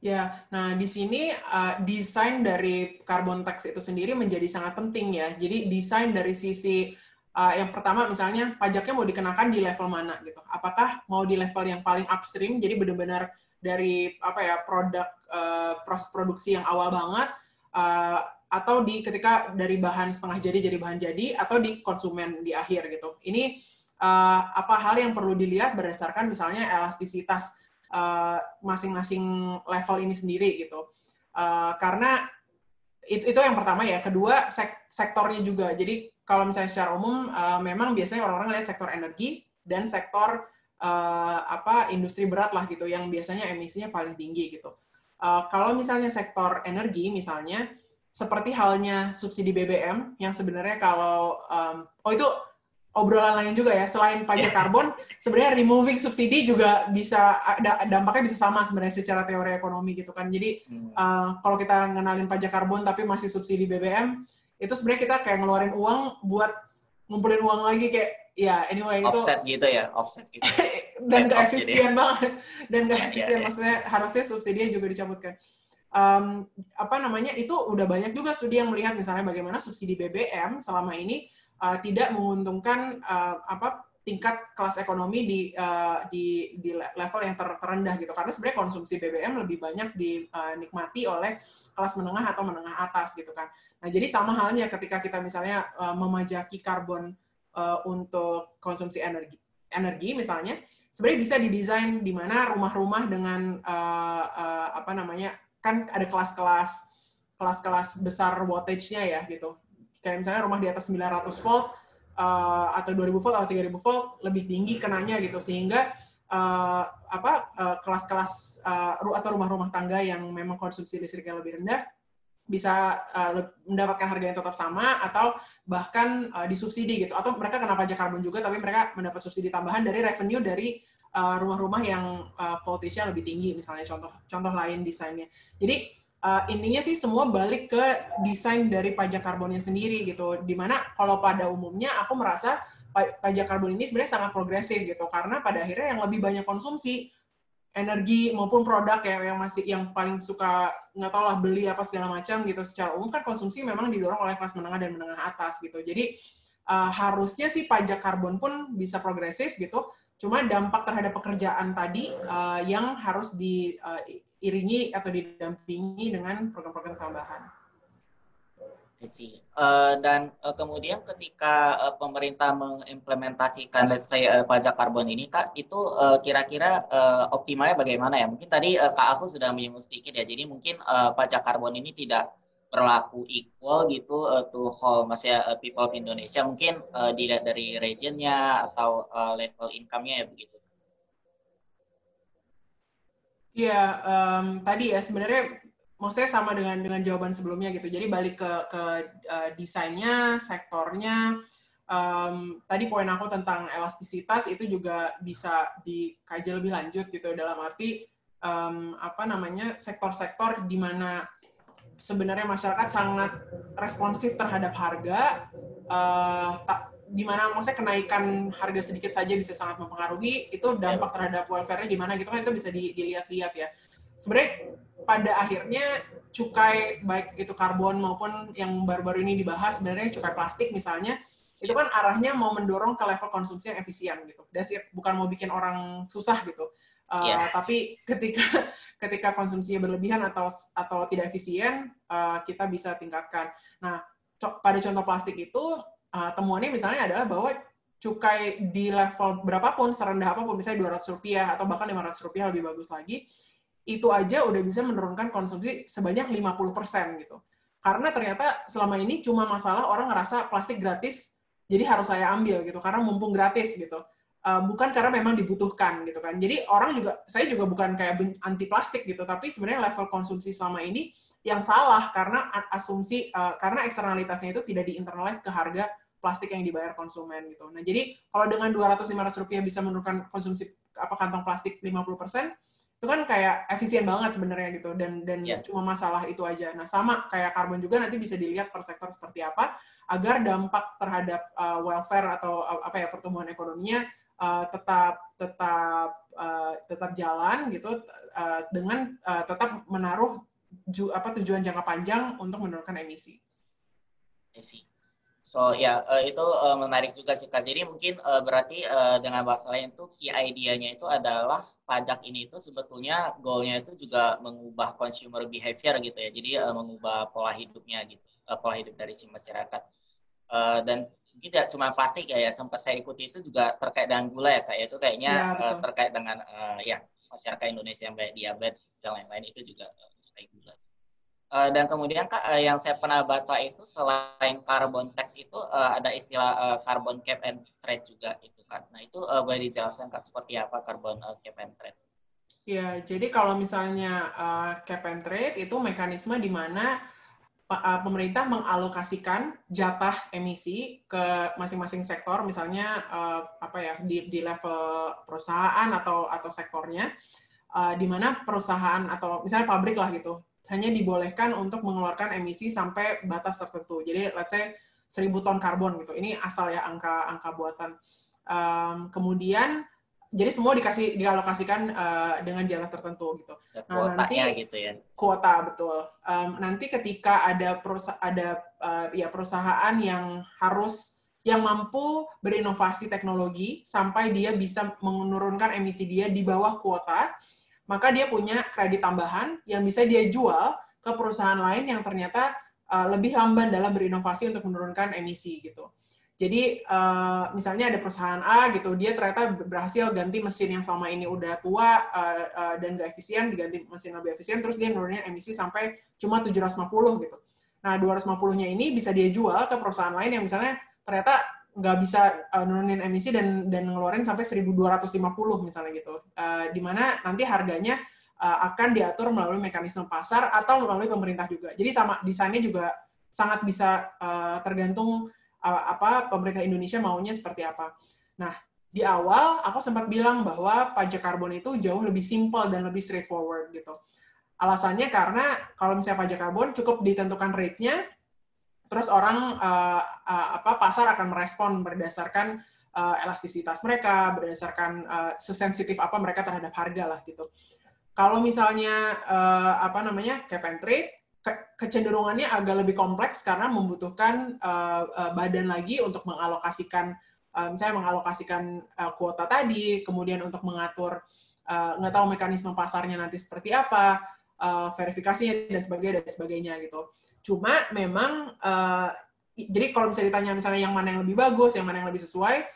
Ya, nah di sini uh, desain dari carbon tax itu sendiri menjadi sangat penting ya. Jadi desain dari sisi uh, yang pertama misalnya pajaknya mau dikenakan di level mana gitu. Apakah mau di level yang paling upstream, jadi benar-benar dari apa ya produk uh, proses produksi yang awal banget, uh, atau di ketika dari bahan setengah jadi jadi bahan jadi, atau di konsumen di akhir gitu. Ini uh, apa hal yang perlu dilihat berdasarkan misalnya elastisitas masing-masing uh, level ini sendiri gitu. Uh, karena itu, itu yang pertama ya. Kedua sek sektornya juga. Jadi kalau misalnya secara umum uh, memang biasanya orang-orang lihat sektor energi dan sektor uh, apa industri berat lah gitu yang biasanya emisinya paling tinggi gitu. Uh, kalau misalnya sektor energi misalnya seperti halnya subsidi BBM yang sebenarnya kalau um, oh itu obrolan lain juga ya selain pajak yeah. karbon sebenarnya removing subsidi juga bisa dampaknya bisa sama sebenarnya secara teori ekonomi gitu kan jadi uh, kalau kita ngenalin pajak karbon tapi masih subsidi BBM itu sebenarnya kita kayak ngeluarin uang buat ngumpulin uang lagi kayak ya anyway itu offset gitu ya offset gitu. Dan gak efisien banget. Dan gak iya, efisien yeah, maksudnya harusnya subsidi juga dicabutkan. Um, apa namanya itu udah banyak juga studi yang melihat misalnya bagaimana subsidi BBM selama ini uh, tidak menguntungkan uh, apa tingkat kelas ekonomi di uh, di di level yang ter terendah gitu. Karena sebenarnya konsumsi BBM lebih banyak dinikmati oleh kelas menengah atau menengah atas gitu kan. Nah jadi sama halnya ketika kita misalnya uh, memajaki karbon uh, untuk konsumsi energi energi misalnya sebenarnya bisa didesain di mana rumah-rumah dengan uh, uh, apa namanya kan ada kelas-kelas kelas-kelas besar wattage-nya ya gitu. Kayak misalnya rumah di atas 900 volt uh, atau 2000 volt atau 3000 volt lebih tinggi kenanya gitu sehingga uh, apa uh, kelas-kelas uh, atau rumah-rumah tangga yang memang konsumsi listriknya lebih rendah bisa uh, mendapatkan harga yang tetap sama atau bahkan uh, disubsidi gitu atau mereka kena pajak karbon juga tapi mereka mendapat subsidi tambahan dari revenue dari rumah-rumah uh, yang uh, voltage-nya lebih tinggi misalnya contoh contoh lain desainnya jadi uh, intinya sih semua balik ke desain dari pajak karbonnya sendiri gitu. Di mana kalau pada umumnya aku merasa pajak karbon ini sebenarnya sangat progresif gitu karena pada akhirnya yang lebih banyak konsumsi energi maupun produk ya yang masih yang paling suka nggak tahu lah beli apa segala macam gitu secara umum kan konsumsi memang didorong oleh kelas menengah dan menengah atas gitu jadi uh, harusnya sih pajak karbon pun bisa progresif gitu cuma dampak terhadap pekerjaan tadi uh, yang harus di uh, diiringi atau didampingi dengan program-program tambahan. Uh, dan uh, kemudian ketika uh, pemerintah mengimplementasikan let's say uh, pajak karbon ini kak itu kira-kira uh, optimalnya bagaimana ya? Mungkin tadi uh, kak aku sudah menyinggung sedikit ya. Jadi mungkin uh, pajak karbon ini tidak berlaku equal gitu uh, to whole maksudnya uh, people of Indonesia. Mungkin uh, dilihat dari regionnya atau uh, level income-nya ya begitu. Iya, um, tadi ya sebenarnya maksudnya sama dengan dengan jawaban sebelumnya gitu. Jadi balik ke ke uh, desainnya, sektornya. Um, tadi poin aku tentang elastisitas itu juga bisa dikaji lebih lanjut gitu dalam arti um, apa namanya sektor-sektor di mana sebenarnya masyarakat sangat responsif terhadap harga, uh, di mana maksudnya kenaikan harga sedikit saja bisa sangat mempengaruhi itu dampak terhadap welfare-nya gimana gitu kan itu bisa dilihat-lihat ya. Sebenarnya pada akhirnya cukai baik itu karbon maupun yang baru-baru ini dibahas sebenarnya cukai plastik misalnya itu kan arahnya mau mendorong ke level konsumsi yang efisien gitu. It. bukan mau bikin orang susah gitu. Uh, yeah. Tapi ketika ketika konsumsinya berlebihan atau atau tidak efisien, uh, kita bisa tingkatkan. Nah, pada contoh plastik itu uh, temuannya misalnya adalah bahwa cukai di level berapapun, serendah apa pun, misalnya 200 rupiah atau bahkan 500 rupiah lebih bagus lagi, itu aja udah bisa menurunkan konsumsi sebanyak 50% gitu. Karena ternyata selama ini cuma masalah orang ngerasa plastik gratis, jadi harus saya ambil gitu, karena mumpung gratis gitu. Uh, bukan karena memang dibutuhkan gitu kan. Jadi orang juga, saya juga bukan kayak anti plastik gitu, tapi sebenarnya level konsumsi selama ini yang salah karena asumsi, uh, karena eksternalitasnya itu tidak diinternalize ke harga plastik yang dibayar konsumen gitu. Nah, jadi kalau dengan 200-500 rupiah bisa menurunkan konsumsi apa kantong plastik 50 persen, itu kan kayak efisien banget sebenarnya gitu dan dan yeah. cuma masalah itu aja. Nah, sama kayak karbon juga nanti bisa dilihat per sektor seperti apa agar dampak terhadap uh, welfare atau uh, apa ya pertumbuhan ekonominya uh, tetap tetap uh, tetap jalan gitu uh, dengan uh, tetap menaruh ju, apa tujuan jangka panjang untuk menurunkan emisi. So ya uh, itu uh, menarik juga sih kak. Jadi mungkin uh, berarti uh, dengan bahasa lain tuh key idea-nya itu adalah pajak ini itu sebetulnya goalnya itu juga mengubah consumer behavior gitu ya. Jadi uh, mengubah pola hidupnya gitu, uh, pola hidup dari si masyarakat. Uh, dan tidak cuma plastik ya, ya sempat saya ikuti itu juga terkait dengan gula ya kak. Ya. Itu kayaknya ya, uh, terkait dengan uh, ya masyarakat Indonesia yang banyak diabetes dan lain-lain itu juga uh, gula. Uh, dan kemudian kak uh, yang saya pernah baca itu selain carbon tax itu uh, ada istilah uh, carbon cap and trade juga itu kan. Nah itu uh, boleh dijelaskan kak seperti apa carbon uh, cap and trade? Ya, jadi kalau misalnya uh, cap and trade itu mekanisme di mana pemerintah mengalokasikan jatah emisi ke masing-masing sektor, misalnya uh, apa ya di, di level perusahaan atau atau sektornya, uh, di mana perusahaan atau misalnya pabrik lah gitu hanya dibolehkan untuk mengeluarkan emisi sampai batas tertentu. Jadi let's say 1000 ton karbon gitu. Ini asal ya angka angka buatan. Um, kemudian jadi semua dikasih dialokasikan uh, dengan jatah tertentu gitu. Ya, nah nanti gitu ya. Kuota betul. Um, nanti ketika ada perusahaan ada uh, ya perusahaan yang harus yang mampu berinovasi teknologi sampai dia bisa menurunkan emisi dia di bawah kuota, maka dia punya kredit tambahan yang bisa dia jual ke perusahaan lain yang ternyata uh, lebih lamban dalam berinovasi untuk menurunkan emisi gitu. Jadi uh, misalnya ada perusahaan A gitu, dia ternyata berhasil ganti mesin yang selama ini udah tua uh, dan gak efisien, diganti mesin lebih efisien, terus dia nurunin emisi sampai cuma 750 gitu. Nah 250-nya ini bisa dia jual ke perusahaan lain yang misalnya ternyata nggak bisa uh, nurunin emisi dan dan ngeluarin sampai 1250 misalnya gitu. Uh, di nanti harganya uh, akan diatur melalui mekanisme pasar atau melalui pemerintah juga. Jadi sama desainnya juga sangat bisa uh, tergantung apa pemerintah Indonesia maunya seperti apa. Nah, di awal aku sempat bilang bahwa pajak karbon itu jauh lebih simpel dan lebih straightforward gitu. Alasannya karena kalau misalnya pajak karbon cukup ditentukan rate-nya, terus orang uh, uh, apa pasar akan merespon berdasarkan uh, elastisitas mereka, berdasarkan uh, sesensitif apa mereka terhadap harga lah gitu. Kalau misalnya uh, apa namanya cap and trade, kecenderungannya agak lebih kompleks karena membutuhkan uh, uh, badan lagi untuk mengalokasikan uh, misalnya mengalokasikan uh, kuota tadi, kemudian untuk mengatur uh, tahu mekanisme pasarnya nanti seperti apa, uh, verifikasinya dan sebagainya dan sebagainya gitu. Cuma memang uh, jadi kalau misalnya ditanya misalnya yang mana yang lebih bagus, yang mana yang lebih sesuai,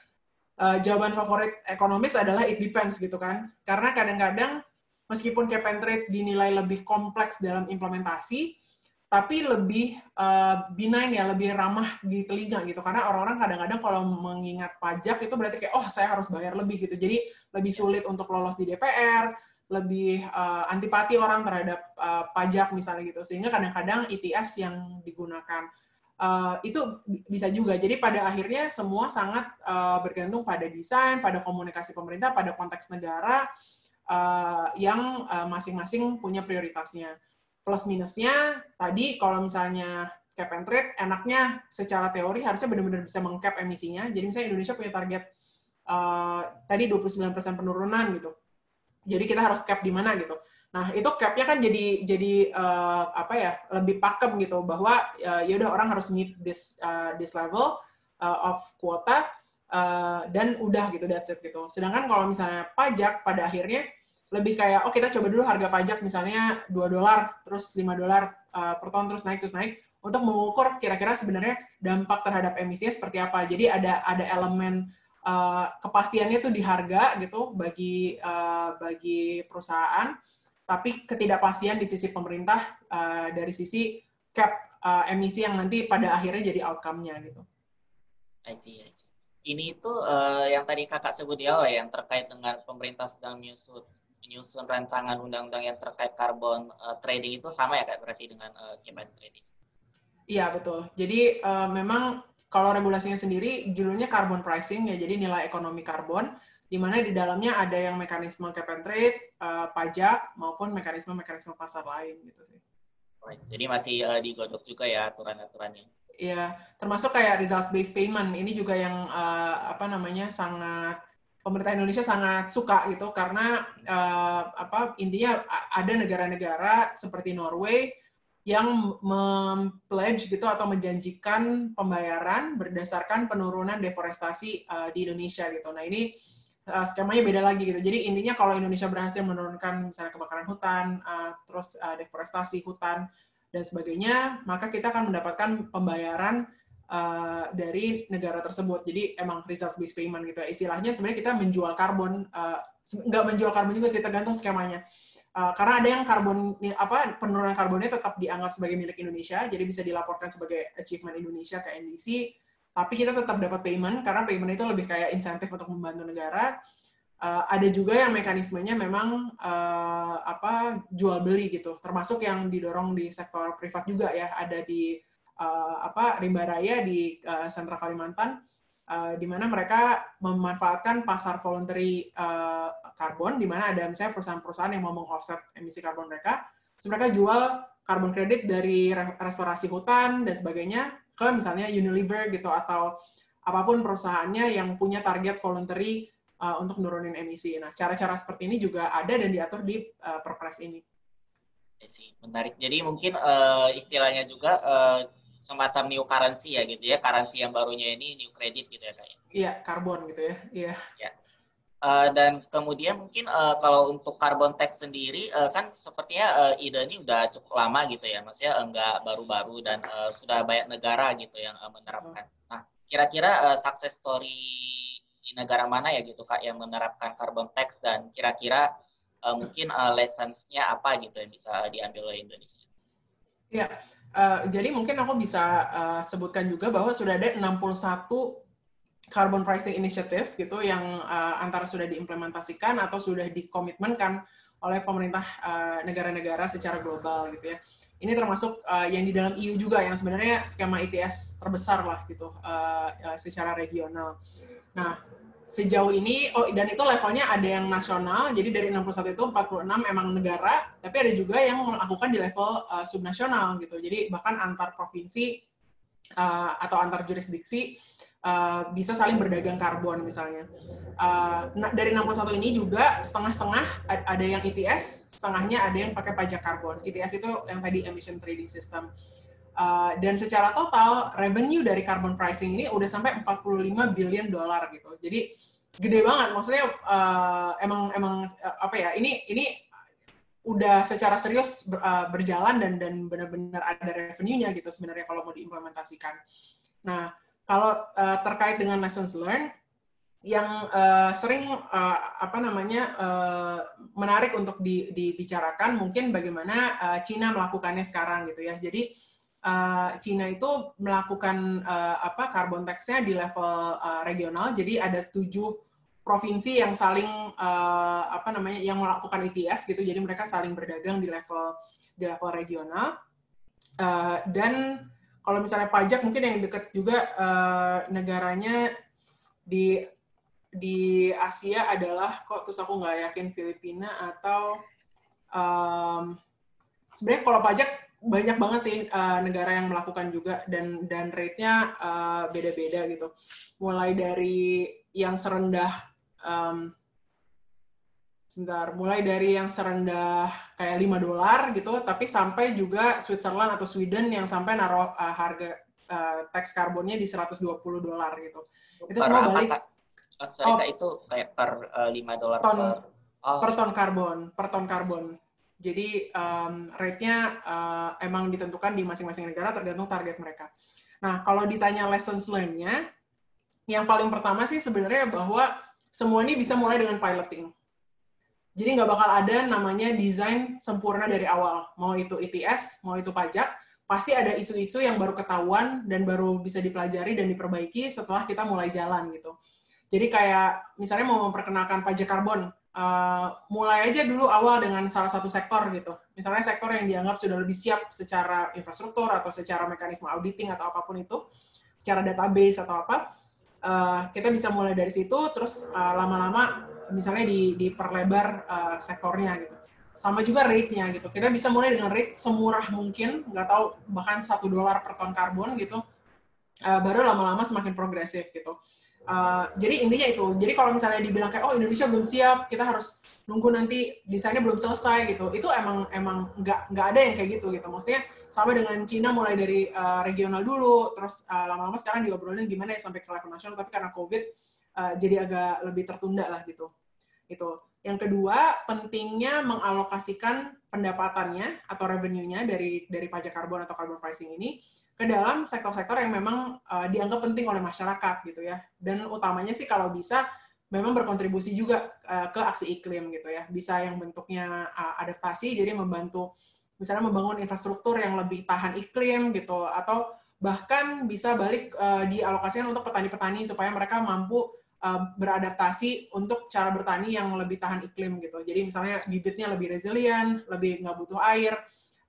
uh, jawaban favorit ekonomis adalah it depends gitu kan. Karena kadang-kadang meskipun cap and trade dinilai lebih kompleks dalam implementasi, tapi lebih uh, benign ya, lebih ramah di telinga gitu. Karena orang-orang kadang-kadang kalau mengingat pajak itu berarti kayak, oh saya harus bayar lebih gitu. Jadi lebih sulit untuk lolos di DPR, lebih uh, antipati orang terhadap uh, pajak misalnya gitu. Sehingga kadang-kadang ITS yang digunakan. Uh, itu bisa juga. Jadi pada akhirnya semua sangat uh, bergantung pada desain, pada komunikasi pemerintah, pada konteks negara uh, yang masing-masing uh, punya prioritasnya plus minusnya tadi kalau misalnya cap and trade enaknya secara teori harusnya benar-benar bisa mengcap emisinya. Jadi misalnya Indonesia punya target uh, tadi 29% penurunan gitu. Jadi kita harus cap di mana gitu. Nah, itu capnya kan jadi jadi uh, apa ya, lebih pakem gitu bahwa uh, ya udah orang harus meet this uh, this level uh, of kuota uh, dan udah gitu that's it gitu. Sedangkan kalau misalnya pajak pada akhirnya lebih kayak oh kita coba dulu harga pajak misalnya 2 dolar terus 5 dolar uh, per ton terus naik terus naik untuk mengukur kira-kira sebenarnya dampak terhadap emisinya seperti apa. Jadi ada ada elemen uh, kepastiannya tuh di harga gitu bagi uh, bagi perusahaan, tapi ketidakpastian di sisi pemerintah uh, dari sisi cap uh, emisi yang nanti pada akhirnya jadi outcome-nya gitu. I see, I see. Ini itu uh, yang tadi kakak sebut ya, yang terkait dengan pemerintah sedang menyusut menyusun rancangan undang-undang yang terkait carbon uh, trading itu sama ya kak berarti dengan uh, carbon trading? Iya betul. Jadi uh, memang kalau regulasinya sendiri judulnya carbon pricing ya, jadi nilai ekonomi karbon, di mana di dalamnya ada yang mekanisme cap and trade, uh, pajak maupun mekanisme-mekanisme pasar lain gitu sih. Right. Jadi masih uh, digodok juga ya aturan-aturannya. Iya, termasuk kayak results based payment ini juga yang uh, apa namanya sangat pemerintah Indonesia sangat suka gitu karena uh, apa intinya ada negara-negara seperti Norway yang mempledge gitu atau menjanjikan pembayaran berdasarkan penurunan deforestasi uh, di Indonesia gitu. Nah ini uh, skemanya beda lagi gitu. Jadi intinya kalau Indonesia berhasil menurunkan misalnya kebakaran hutan, uh, terus uh, deforestasi hutan dan sebagainya, maka kita akan mendapatkan pembayaran uh, dari negara tersebut. Jadi emang results based payment gitu ya. Istilahnya sebenarnya kita menjual karbon, uh, menjual karbon juga sih, tergantung skemanya. Uh, karena ada yang karbon apa penurunan karbonnya tetap dianggap sebagai milik Indonesia, jadi bisa dilaporkan sebagai achievement Indonesia ke NDC. Tapi kita tetap dapat payment karena payment itu lebih kayak insentif untuk membantu negara. Uh, ada juga yang mekanismenya memang uh, apa jual beli gitu, termasuk yang didorong di sektor privat juga ya. Ada di uh, apa rimba raya di uh, Sentra Kalimantan uh, di mana mereka memanfaatkan pasar voluntary uh, karbon di mana ada misalnya perusahaan-perusahaan yang mau meng-offset emisi karbon mereka so mereka jual karbon kredit dari restorasi hutan dan sebagainya ke misalnya Unilever gitu atau apa pun perusahaannya yang punya target voluntary uh, untuk nurunin emisi. Nah, cara-cara seperti ini juga ada dan diatur di uh, Perpres ini. Menarik. Jadi mungkin uh, istilahnya juga uh, semacam new currency ya gitu ya, currency yang barunya ini new credit gitu ya kayaknya. Iya, karbon gitu ya. Iya. Ya. Uh, dan kemudian mungkin uh, kalau untuk carbon tax sendiri uh, kan sepertinya uh, ide ini udah cukup lama gitu ya, maksudnya enggak baru-baru dan uh, sudah banyak negara gitu yang uh, menerapkan. Nah, kira-kira uh, success story di negara mana ya gitu kak yang menerapkan carbon tax dan kira-kira uh, mungkin uh, lessons-nya apa gitu yang bisa diambil oleh Indonesia? Ya, uh, jadi mungkin aku bisa uh, sebutkan juga bahwa sudah ada 61 carbon pricing initiatives gitu yang uh, antara sudah diimplementasikan atau sudah dikomitmenkan oleh pemerintah negara-negara uh, secara global gitu ya. Ini termasuk uh, yang di dalam EU juga yang sebenarnya skema ETS terbesar lah gitu uh, uh, secara regional. Nah, sejauh ini oh dan itu levelnya ada yang nasional jadi dari 61 itu 46 emang negara tapi ada juga yang melakukan di level uh, subnasional gitu jadi bahkan antar provinsi uh, atau antar jurisdiksi uh, bisa saling berdagang karbon misalnya. Uh, nah, dari 61 ini juga setengah-setengah ada yang ETS, setengahnya ada yang pakai pajak karbon. ETS itu yang tadi emission trading system. Uh, dan secara total revenue dari carbon pricing ini udah sampai 45 billion dolar gitu. Jadi gede banget. Maksudnya uh, emang emang uh, apa ya? Ini ini udah secara serius ber, uh, berjalan dan dan benar-benar ada revenue-nya gitu sebenarnya kalau mau diimplementasikan. Nah, kalau uh, terkait dengan lessons learned, yang uh, sering uh, apa namanya uh, menarik untuk di, dibicarakan mungkin bagaimana uh, Cina melakukannya sekarang gitu ya. Jadi uh, Cina itu melakukan uh, apa carbon tax-nya di level uh, regional. Jadi ada tujuh provinsi yang saling uh, apa namanya yang melakukan ETS gitu. Jadi mereka saling berdagang di level di level regional uh, dan kalau misalnya pajak mungkin yang dekat juga uh, negaranya di di Asia adalah kok terus aku nggak yakin Filipina atau um, sebenarnya kalau pajak banyak banget sih uh, negara yang melakukan juga dan dan rate-nya uh, beda-beda gitu. Mulai dari yang serendah um, sebentar, mulai dari yang serendah kayak 5 dolar gitu, tapi sampai juga Switzerland atau Sweden yang sampai naruh uh, harga uh, tax karbonnya di 120 dolar gitu. Itu per semua balik. Oh, sorry, oh, itu kayak per uh, 5 dolar ton, per, oh, per ton karbon, per ton karbon. Jadi um, rate-nya uh, emang ditentukan di masing-masing negara tergantung target mereka. Nah, kalau ditanya lessons learned-nya, yang paling pertama sih sebenarnya bahwa semua ini bisa mulai dengan piloting. Jadi nggak bakal ada namanya desain sempurna dari awal. Mau itu ETS, mau itu pajak, pasti ada isu-isu yang baru ketahuan dan baru bisa dipelajari dan diperbaiki setelah kita mulai jalan gitu. Jadi kayak misalnya mau memperkenalkan pajak karbon, uh, mulai aja dulu awal dengan salah satu sektor gitu. Misalnya sektor yang dianggap sudah lebih siap secara infrastruktur atau secara mekanisme auditing atau apa pun itu, secara database atau apa, uh, kita bisa mulai dari situ, terus uh, lama-lama misalnya di diperlebar uh, sektornya gitu. Sama juga rate-nya gitu. Kita bisa mulai dengan rate semurah mungkin, nggak tahu bahkan satu dolar per ton karbon gitu. Uh, baru lama-lama semakin progresif gitu. Uh, jadi intinya itu. Jadi kalau misalnya dibilang kayak oh Indonesia belum siap, kita harus nunggu nanti desainnya belum selesai gitu. Itu emang emang nggak nggak ada yang kayak gitu gitu. Maksudnya sama dengan Cina mulai dari uh, regional dulu, terus uh, lama-lama sekarang diobrolin gimana ya sampai ke level nasional. Tapi karena COVID uh, jadi agak lebih tertunda lah gitu. Itu. Yang kedua, pentingnya mengalokasikan pendapatannya atau revenue-nya dari dari pajak karbon atau carbon pricing ini ke dalam sektor-sektor yang memang uh, dianggap penting oleh masyarakat gitu ya. Dan utamanya sih kalau bisa memang berkontribusi juga uh, ke aksi iklim gitu ya. Bisa yang bentuknya uh, adaptasi jadi membantu misalnya membangun infrastruktur yang lebih tahan iklim gitu atau bahkan bisa balik uh, dialokasikan untuk petani-petani supaya mereka mampu uh, beradaptasi untuk cara bertani yang lebih tahan iklim gitu. Jadi misalnya bibitnya lebih resilient, lebih nggak butuh air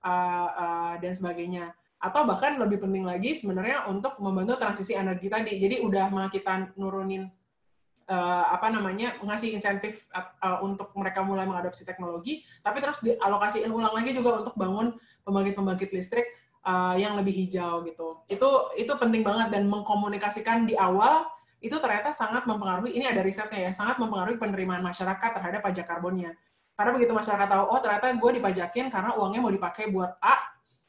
uh, uh, dan sebagainya. Atau bahkan lebih penting lagi sebenarnya untuk membantu transisi energi tadi. Jadi udah mah kita nurunin uh, apa namanya ngasih insentif untuk mereka mulai mengadopsi teknologi, tapi terus dialokasiin ulang lagi juga untuk bangun pembangkit-pembangkit listrik yang lebih hijau gitu. Itu itu penting banget dan mengkomunikasikan di awal itu ternyata sangat mempengaruhi, ini ada risetnya ya, sangat mempengaruhi penerimaan masyarakat terhadap pajak karbonnya. Karena begitu masyarakat tahu, oh ternyata gue dipajakin karena uangnya mau dipakai buat A,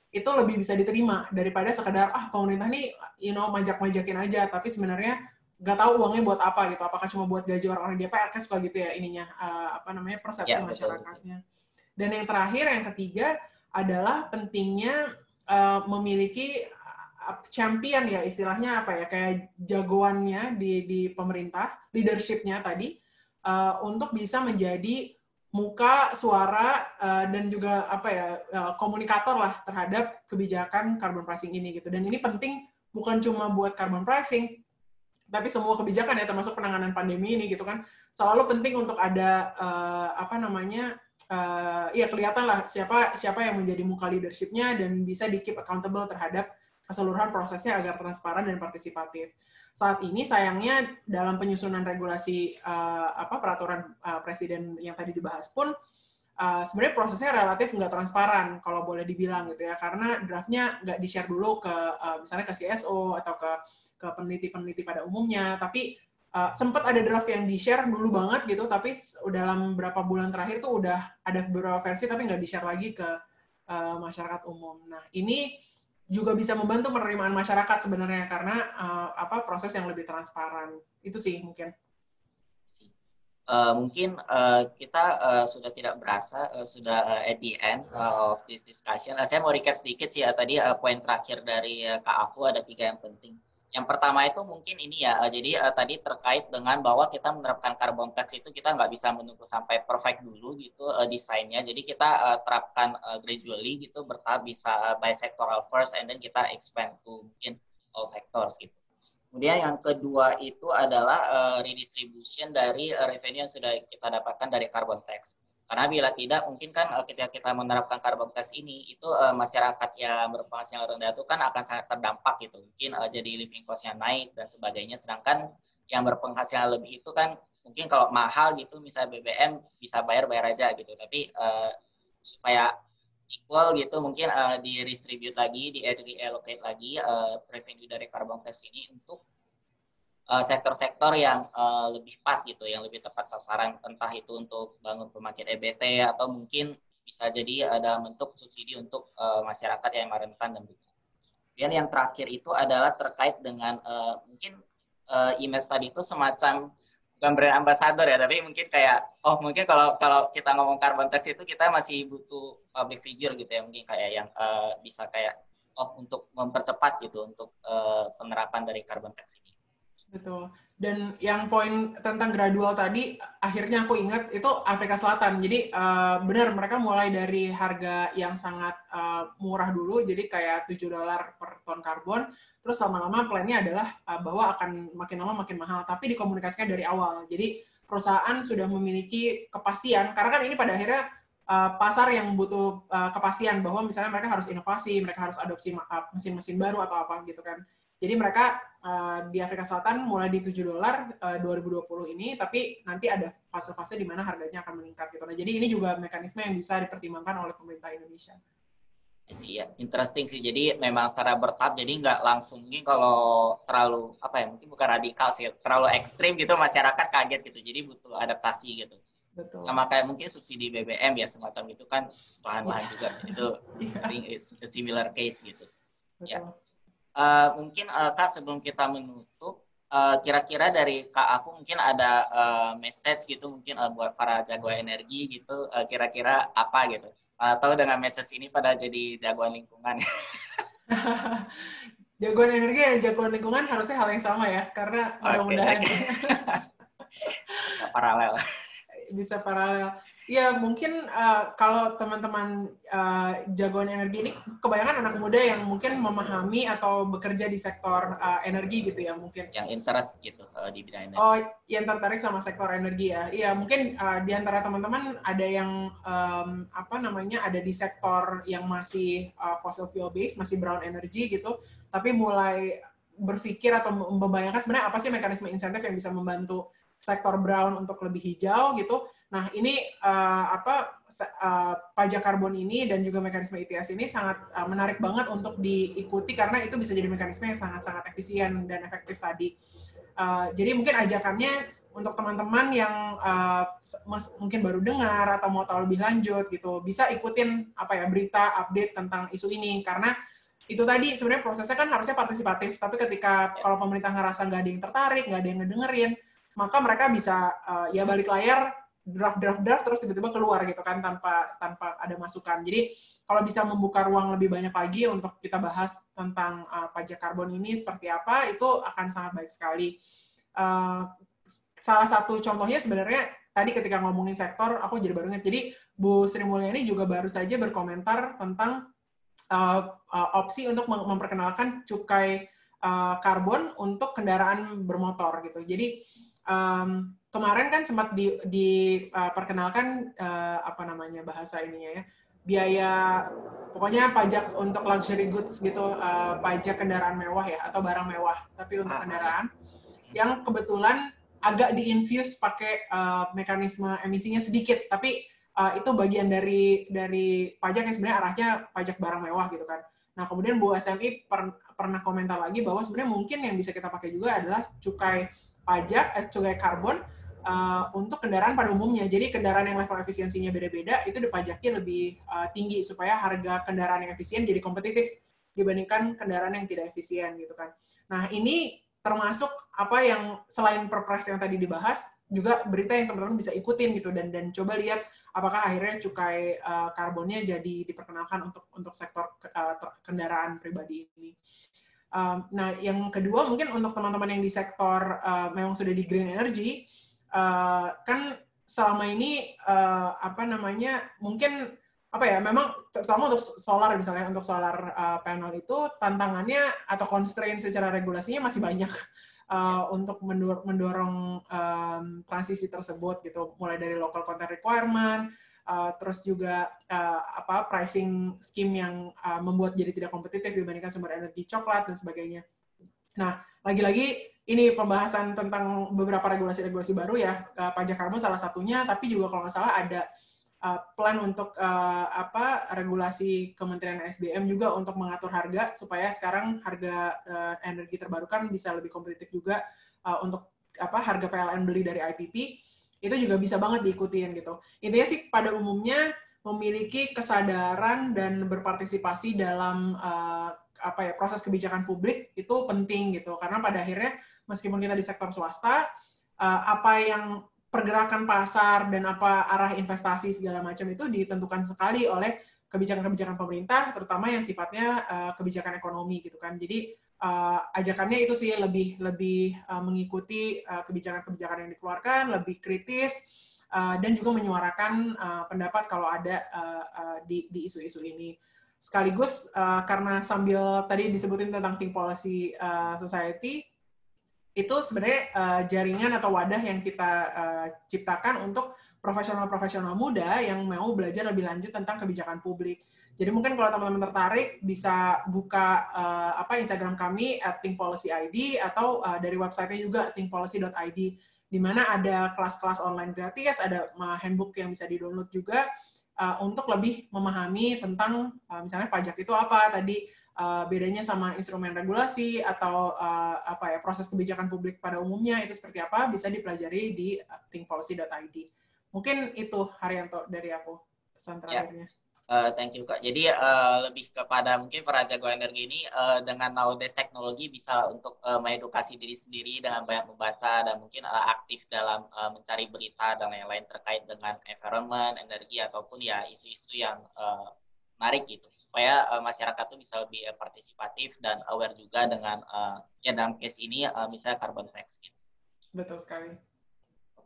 itu lebih bisa diterima daripada sekedar, ah pemerintah nih, you know, majak-majakin aja, tapi sebenarnya nggak tahu uangnya buat apa gitu. Apakah cuma buat gaji orang-orang di DPR, kan suka gitu ya ininya, uh, apa namanya, persepsi ya, masyarakatnya. Betul. Dan yang terakhir, yang ketiga, adalah pentingnya uh, memiliki champion ya istilahnya apa ya kayak jagoannya di di pemerintah leadershipnya tadi uh, untuk bisa menjadi muka suara uh, dan juga apa ya uh, komunikator lah terhadap kebijakan carbon pricing ini gitu. Dan ini penting bukan cuma buat carbon pricing tapi semua kebijakan ya termasuk penanganan pandemi ini gitu kan. Selalu penting untuk ada uh, apa namanya uh, ya kelihatan lah siapa siapa yang menjadi muka leadershipnya dan bisa di keep accountable terhadap keseluruhan prosesnya agar transparan dan partisipatif. Saat ini sayangnya dalam penyusunan regulasi uh, apa peraturan uh, presiden yang tadi dibahas pun uh, sebenarnya prosesnya relatif nggak transparan kalau boleh dibilang gitu ya karena draftnya nggak di share dulu ke uh, misalnya ke CSO atau ke ke peneliti-peneliti pada umumnya tapi uh, sempat ada draft yang di share dulu banget gitu tapi dalam beberapa bulan terakhir tuh udah ada beberapa versi tapi nggak di share lagi ke uh, masyarakat umum. Nah ini juga bisa membantu penerimaan masyarakat sebenarnya karena uh, apa proses yang lebih transparan. Itu sih mungkin. Uh, mungkin uh, kita uh, sudah tidak berasa uh, sudah uh, at the end uh, of this discussion. Uh, saya mau recap sedikit sih uh, tadi uh, poin terakhir dari uh, Kak Afu ada tiga yang penting yang pertama itu mungkin ini ya, uh, jadi uh, tadi terkait dengan bahwa kita menerapkan carbon tax itu kita nggak bisa menunggu sampai perfect dulu gitu uh, desainnya. Jadi kita uh, terapkan uh, gradually gitu, bertahap bisa by sectoral first and then kita expand to mungkin all sectors gitu. Kemudian yang kedua itu adalah uh, redistribution dari uh, revenue yang sudah kita dapatkan dari carbon tax. Karena bila tidak, mungkin kan uh, ketika kita menerapkan carbon tax ini, itu uh, masyarakat yang berpenghasilan rendah itu kan akan sangat terdampak gitu. Mungkin uh, jadi living cost-nya naik dan sebagainya. Sedangkan yang berpenghasilan lebih itu kan mungkin kalau mahal gitu, misalnya BBM bisa bayar-bayar aja gitu. Tapi supaya equal gitu, mungkin di-distribute lagi, di-allocate lagi revenue dari carbon tax ini untuk Eh, sektor-sektor uh, yang uh, lebih pas gitu, yang lebih tepat sasaran, entah itu untuk bangun pembangkit EBT atau mungkin bisa jadi ada bentuk subsidi untuk uh, masyarakat yang rentan dan butuh. Dan yang terakhir itu adalah terkait dengan uh, mungkin uh, image tadi itu semacam bukan brand ambassador ya, tapi mungkin kayak oh mungkin kalau kalau kita ngomong carbon tax itu kita masih butuh public figure gitu ya, mungkin kayak yang uh, bisa kayak oh untuk mempercepat gitu untuk uh, penerapan dari carbon tax ini. Betul. Dan yang poin tentang gradual tadi, akhirnya aku ingat itu Afrika Selatan. Jadi uh, benar mereka mulai dari harga yang sangat uh, murah dulu, jadi kayak 7 dolar per ton karbon. Terus lama-lama plannya adalah uh, bahwa akan makin lama makin mahal, tapi dikomunikasikan dari awal. Jadi perusahaan sudah memiliki kepastian, karena kan ini pada akhirnya uh, pasar yang butuh uh, kepastian bahwa misalnya mereka harus inovasi, mereka harus adopsi mesin-mesin baru atau apa gitu kan. Jadi mereka uh, di Afrika Selatan mulai di 7 dolar uh, 2020 ini, tapi nanti ada fase-fase di mana harganya akan meningkat gitu. Nah, jadi ini juga mekanisme yang bisa dipertimbangkan oleh pemerintah Indonesia. Iya, interesting sih. Jadi memang secara bertahap, jadi nggak langsung ini kalau terlalu apa ya, mungkin bukan radikal sih, terlalu ekstrim gitu masyarakat kaget gitu. Jadi butuh adaptasi gitu. Betul. Sama kayak mungkin subsidi BBM ya semacam itu kan bahan-bahan yeah. juga itu yeah. I think it's a similar case gitu. Ya. Betul. Ya. Uh, mungkin uh, Kak sebelum kita menutup, kira eh, kira-kira dari Kak Afu mungkin ada uh, message gitu mungkin uh, buat para jagoan energi gitu, uh, kira-kira apa gitu? Atau dengan message ini pada jadi jagoan lingkungan? jagoan energi dan jagoan lingkungan harusnya hal yang sama ya, karena mudah-mudahan okay, okay. bisa paralel. Bisa paralel. Ya mungkin uh, kalau teman-teman uh, jagoan energi ini kebanyakan anak muda yang mungkin memahami atau bekerja di sektor uh, energi gitu ya mungkin. Yang interest gitu uh, di bidang energi. Oh, yang tertarik sama sektor energi ya. Iya mungkin uh, di antara teman-teman ada yang um, apa namanya ada di sektor yang masih uh, fossil fuel based, masih brown energy gitu, tapi mulai berpikir atau membayangkan sebenarnya apa sih mekanisme insentif yang bisa membantu sektor brown untuk lebih hijau gitu. Nah, ini uh, apa uh, pajak karbon ini dan juga mekanisme ETS ini sangat uh, menarik banget untuk diikuti karena itu bisa jadi mekanisme yang sangat-sangat efisien dan efektif tadi. Uh, jadi mungkin ajakannya untuk teman-teman yang uh, mungkin baru dengar atau mau tahu lebih lanjut gitu, bisa ikutin apa ya berita update tentang isu ini karena itu tadi sebenarnya prosesnya kan harusnya partisipatif, tapi ketika ya. kalau pemerintah ngerasa nggak ada yang tertarik, nggak ada yang ngedengerin, maka mereka bisa uh, ya balik layar draft draft draft terus tiba-tiba keluar gitu kan tanpa tanpa ada masukan. Jadi kalau bisa membuka ruang lebih banyak lagi untuk kita bahas tentang uh, pajak karbon ini seperti apa, itu akan sangat baik sekali. Uh, salah satu contohnya sebenarnya tadi ketika ngomongin sektor, aku jadi baru ingat. Jadi Bu Sri Mulyani juga baru saja berkomentar tentang uh, uh, opsi untuk memperkenalkan cukai karbon untuk kendaraan bermotor gitu. Jadi um, kemarin kan sempat diperkenalkan di, uh, uh, apa namanya bahasa ininya ya biaya pokoknya pajak untuk luxury goods gitu uh, pajak kendaraan mewah ya atau barang mewah tapi untuk ah, ah. kendaraan yang kebetulan agak diinfuse pakai uh, mekanisme emisinya sedikit tapi uh, itu bagian dari dari pajak yang sebenarnya arahnya pajak barang mewah gitu kan. Nah kemudian Bu SMI per, pernah komentar lagi bahwa sebenarnya mungkin yang bisa kita pakai juga adalah cukai pajak, eh, cukai karbon uh, untuk kendaraan pada umumnya. Jadi kendaraan yang level efisiensinya beda-beda itu dipajaknya lebih uh, tinggi supaya harga kendaraan yang efisien jadi kompetitif dibandingkan kendaraan yang tidak efisien gitu kan. Nah ini termasuk apa yang selain perpres yang tadi dibahas juga berita yang teman-teman bisa ikutin gitu dan dan coba lihat apakah akhirnya cukai uh, karbonnya jadi diperkenalkan untuk untuk sektor uh, kendaraan pribadi ini. Um, nah, yang kedua mungkin untuk teman-teman yang di sektor uh, memang sudah di green energy, uh, kan selama ini uh, apa namanya mungkin apa ya memang terutama untuk solar misalnya untuk solar uh, panel itu tantangannya atau constraint secara regulasinya masih banyak uh, untuk mendor mendorong um, transisi tersebut gitu. Mulai dari local content requirement uh, terus juga uh, apa pricing scheme yang uh, membuat jadi tidak kompetitif dibandingkan sumber energi coklat dan sebagainya. Nah lagi-lagi ini pembahasan tentang beberapa regulasi-regulasi baru ya uh, pajak karbon salah satunya tapi juga kalau nggak salah ada uh, plan untuk uh, apa regulasi Kementerian SDM juga untuk mengatur harga supaya sekarang harga uh, energi terbarukan bisa lebih kompetitif juga uh, untuk apa harga PLN beli dari IPP itu juga bisa banget diikutin gitu. Intinya sih pada umumnya memiliki kesadaran dan berpartisipasi dalam uh, apa ya proses kebijakan publik itu penting gitu karena pada akhirnya meskipun kita di sektor swasta uh, apa yang pergerakan pasar dan apa arah investasi segala macam itu ditentukan sekali oleh kebijakan-kebijakan pemerintah, terutama yang sifatnya uh, kebijakan ekonomi gitu kan. Jadi uh, ajakannya itu sih lebih lebih uh, mengikuti kebijakan-kebijakan yang dikeluarkan, lebih kritis uh, dan juga menyuarakan uh, pendapat kalau ada uh, uh, di di isu-isu ini. Sekaligus uh, karena sambil tadi disebutin tentang think policy uh, society, itu sebenarnya uh, jaringan atau wadah yang kita uh, ciptakan untuk profesional-profesional muda yang mau belajar lebih lanjut tentang kebijakan publik. Jadi mungkin kalau teman-teman tertarik bisa buka uh, apa Instagram kami at thinkpolicyid atau uh, dari websitenya juga thinkpolicy.id di mana ada kelas-kelas online gratis, ada handbook yang bisa di-download juga uh, untuk lebih memahami tentang uh, misalnya pajak itu apa tadi uh, bedanya sama instrumen regulasi atau uh, apa ya proses kebijakan publik pada umumnya itu seperti apa bisa dipelajari di thinkpolicy.id. Mungkin itu Haryanto dari aku pesan ya. terakhirnya. Yeah. Uh, thank you kak. Jadi uh, lebih kepada mungkin para jago energi ini uh, dengan nowadays teknologi bisa untuk uh, mengedukasi diri sendiri dengan banyak membaca dan mungkin uh, aktif dalam uh, mencari berita dan lain-lain terkait dengan environment, energi ataupun ya isu-isu yang uh, menarik gitu supaya uh, masyarakat tuh bisa lebih uh, partisipatif dan aware juga dengan uh, ya dalam case ini uh, misalnya carbon tax gitu. Betul sekali.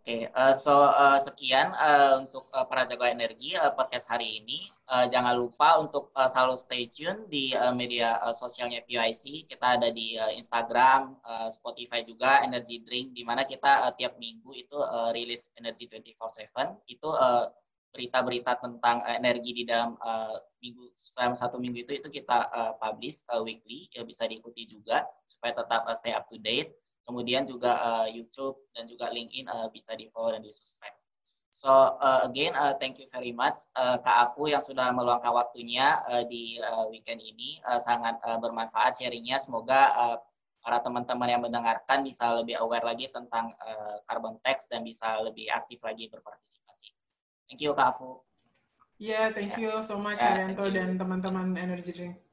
Oke, okay, uh, so uh, sekian uh, untuk uh, para jago energi uh, podcast hari ini. Uh, jangan lupa untuk uh, selalu stay tune di uh, media uh, sosialnya PYC. Kita ada di uh, Instagram, uh, Spotify juga, Energy Drink, di mana kita uh, tiap minggu itu uh, rilis Energy 24/7. Itu uh, berita-berita tentang uh, energi di dalam uh, minggu selama satu minggu itu itu kita uh, publish uh, weekly ya bisa diikuti juga supaya tetap uh, stay up to date kemudian juga uh, YouTube dan juga LinkedIn uh, bisa di follow dan di subscribe. So uh, again, uh, thank you very much uh, Kak Afu yang sudah meluangkan waktunya uh, di uh, weekend ini uh, sangat uh, bermanfaat sharingnya. Semoga uh, para teman-teman yang mendengarkan bisa lebih aware lagi tentang uh, carbon tax dan bisa lebih aktif lagi berpartisipasi. Thank you Kak Afu. Ya, yeah, thank you so much yeah, Arianto dan teman-teman Energy Drink.